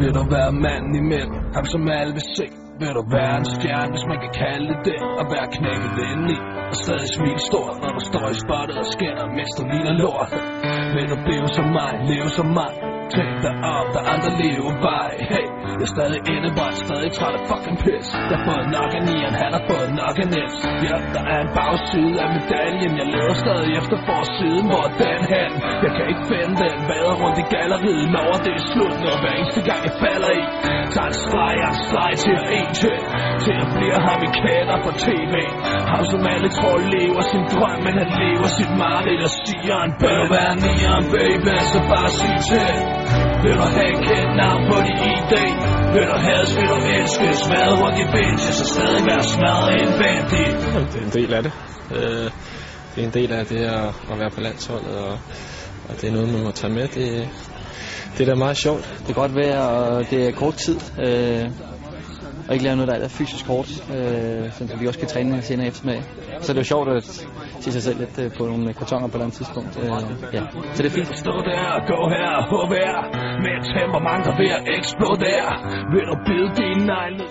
Vil du være manden i midten, ham som alle vil se? Vil du være en stjerne, hvis man kan kalde det det Og være knækket indeni? Og stadig smil stort, når du står i spottet og skinner Mens du ligner lort. Vil du blive som mig, leve som mig? Tænk dig op, der andre lever vej Hey, jeg er stadig indebrændt, stadig træt af fucking pis. Jeg har fået nok af nieren, han har fået nok af næs Ja, der er en bagside af medaljen. Jeg leder stadig efter forsiden, hvor er den hen? Jeg kan ikke finde den, vader rundt i galleriet Når det er slut, når hver eneste gang jeg falder i. Tager en streg, jeg en streg til at en til. Til at blive ham i kæder på tv Ham som alle tror lever sin drøm Men han lever sit mareridt og siger han Bør være nieren, baby, så bare sig til vil du have et kendt navn på din ID? Vil du hades, vil du elske Smadret rundt i bench Så stadig være smadret en bandit Det er en del af det. Øh, det er en del af det at, at være på landsholdet, og, og det er noget, man må tage med. Det, det er da meget sjovt. Det kan godt være, og det er kort tid. Øh, og ikke lave noget, der er fysisk hårdt, øh, så vi også kan træne senere eftermiddag. Så det er jo sjovt at se sig selv lidt øh, på nogle øh, kartonger på et eller andet tidspunkt. Øh, ja. Så det er fint. Stå der gå her og her, Med temperament, der ved at eksplodere Vil du bide din negle